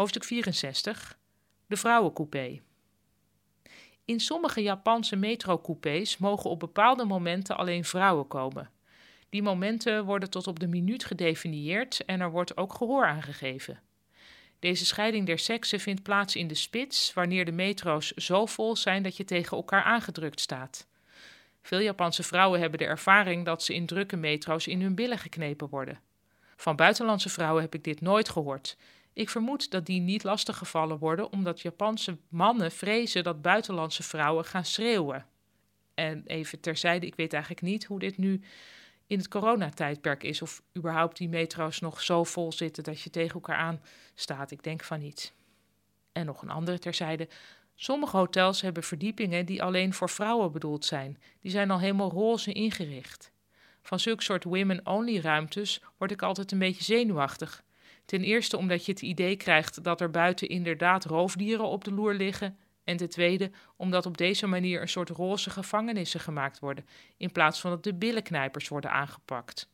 Hoofdstuk 64. De vrouwencoupé. In sommige Japanse metrocoupés mogen op bepaalde momenten alleen vrouwen komen. Die momenten worden tot op de minuut gedefinieerd en er wordt ook gehoor aangegeven. Deze scheiding der seksen vindt plaats in de spits, wanneer de metro's zo vol zijn dat je tegen elkaar aangedrukt staat. Veel Japanse vrouwen hebben de ervaring dat ze in drukke metro's in hun billen geknepen worden. Van buitenlandse vrouwen heb ik dit nooit gehoord. Ik vermoed dat die niet lastiggevallen worden omdat Japanse mannen vrezen dat buitenlandse vrouwen gaan schreeuwen. En even terzijde, ik weet eigenlijk niet hoe dit nu in het coronatijdperk is. Of überhaupt die metro's nog zo vol zitten dat je tegen elkaar aan staat. Ik denk van niet. En nog een andere terzijde. Sommige hotels hebben verdiepingen die alleen voor vrouwen bedoeld zijn. Die zijn al helemaal roze ingericht. Van zulk soort women-only ruimtes word ik altijd een beetje zenuwachtig. Ten eerste omdat je het idee krijgt dat er buiten inderdaad roofdieren op de loer liggen. En ten tweede omdat op deze manier een soort roze gevangenissen gemaakt worden, in plaats van dat de billenknijpers worden aangepakt.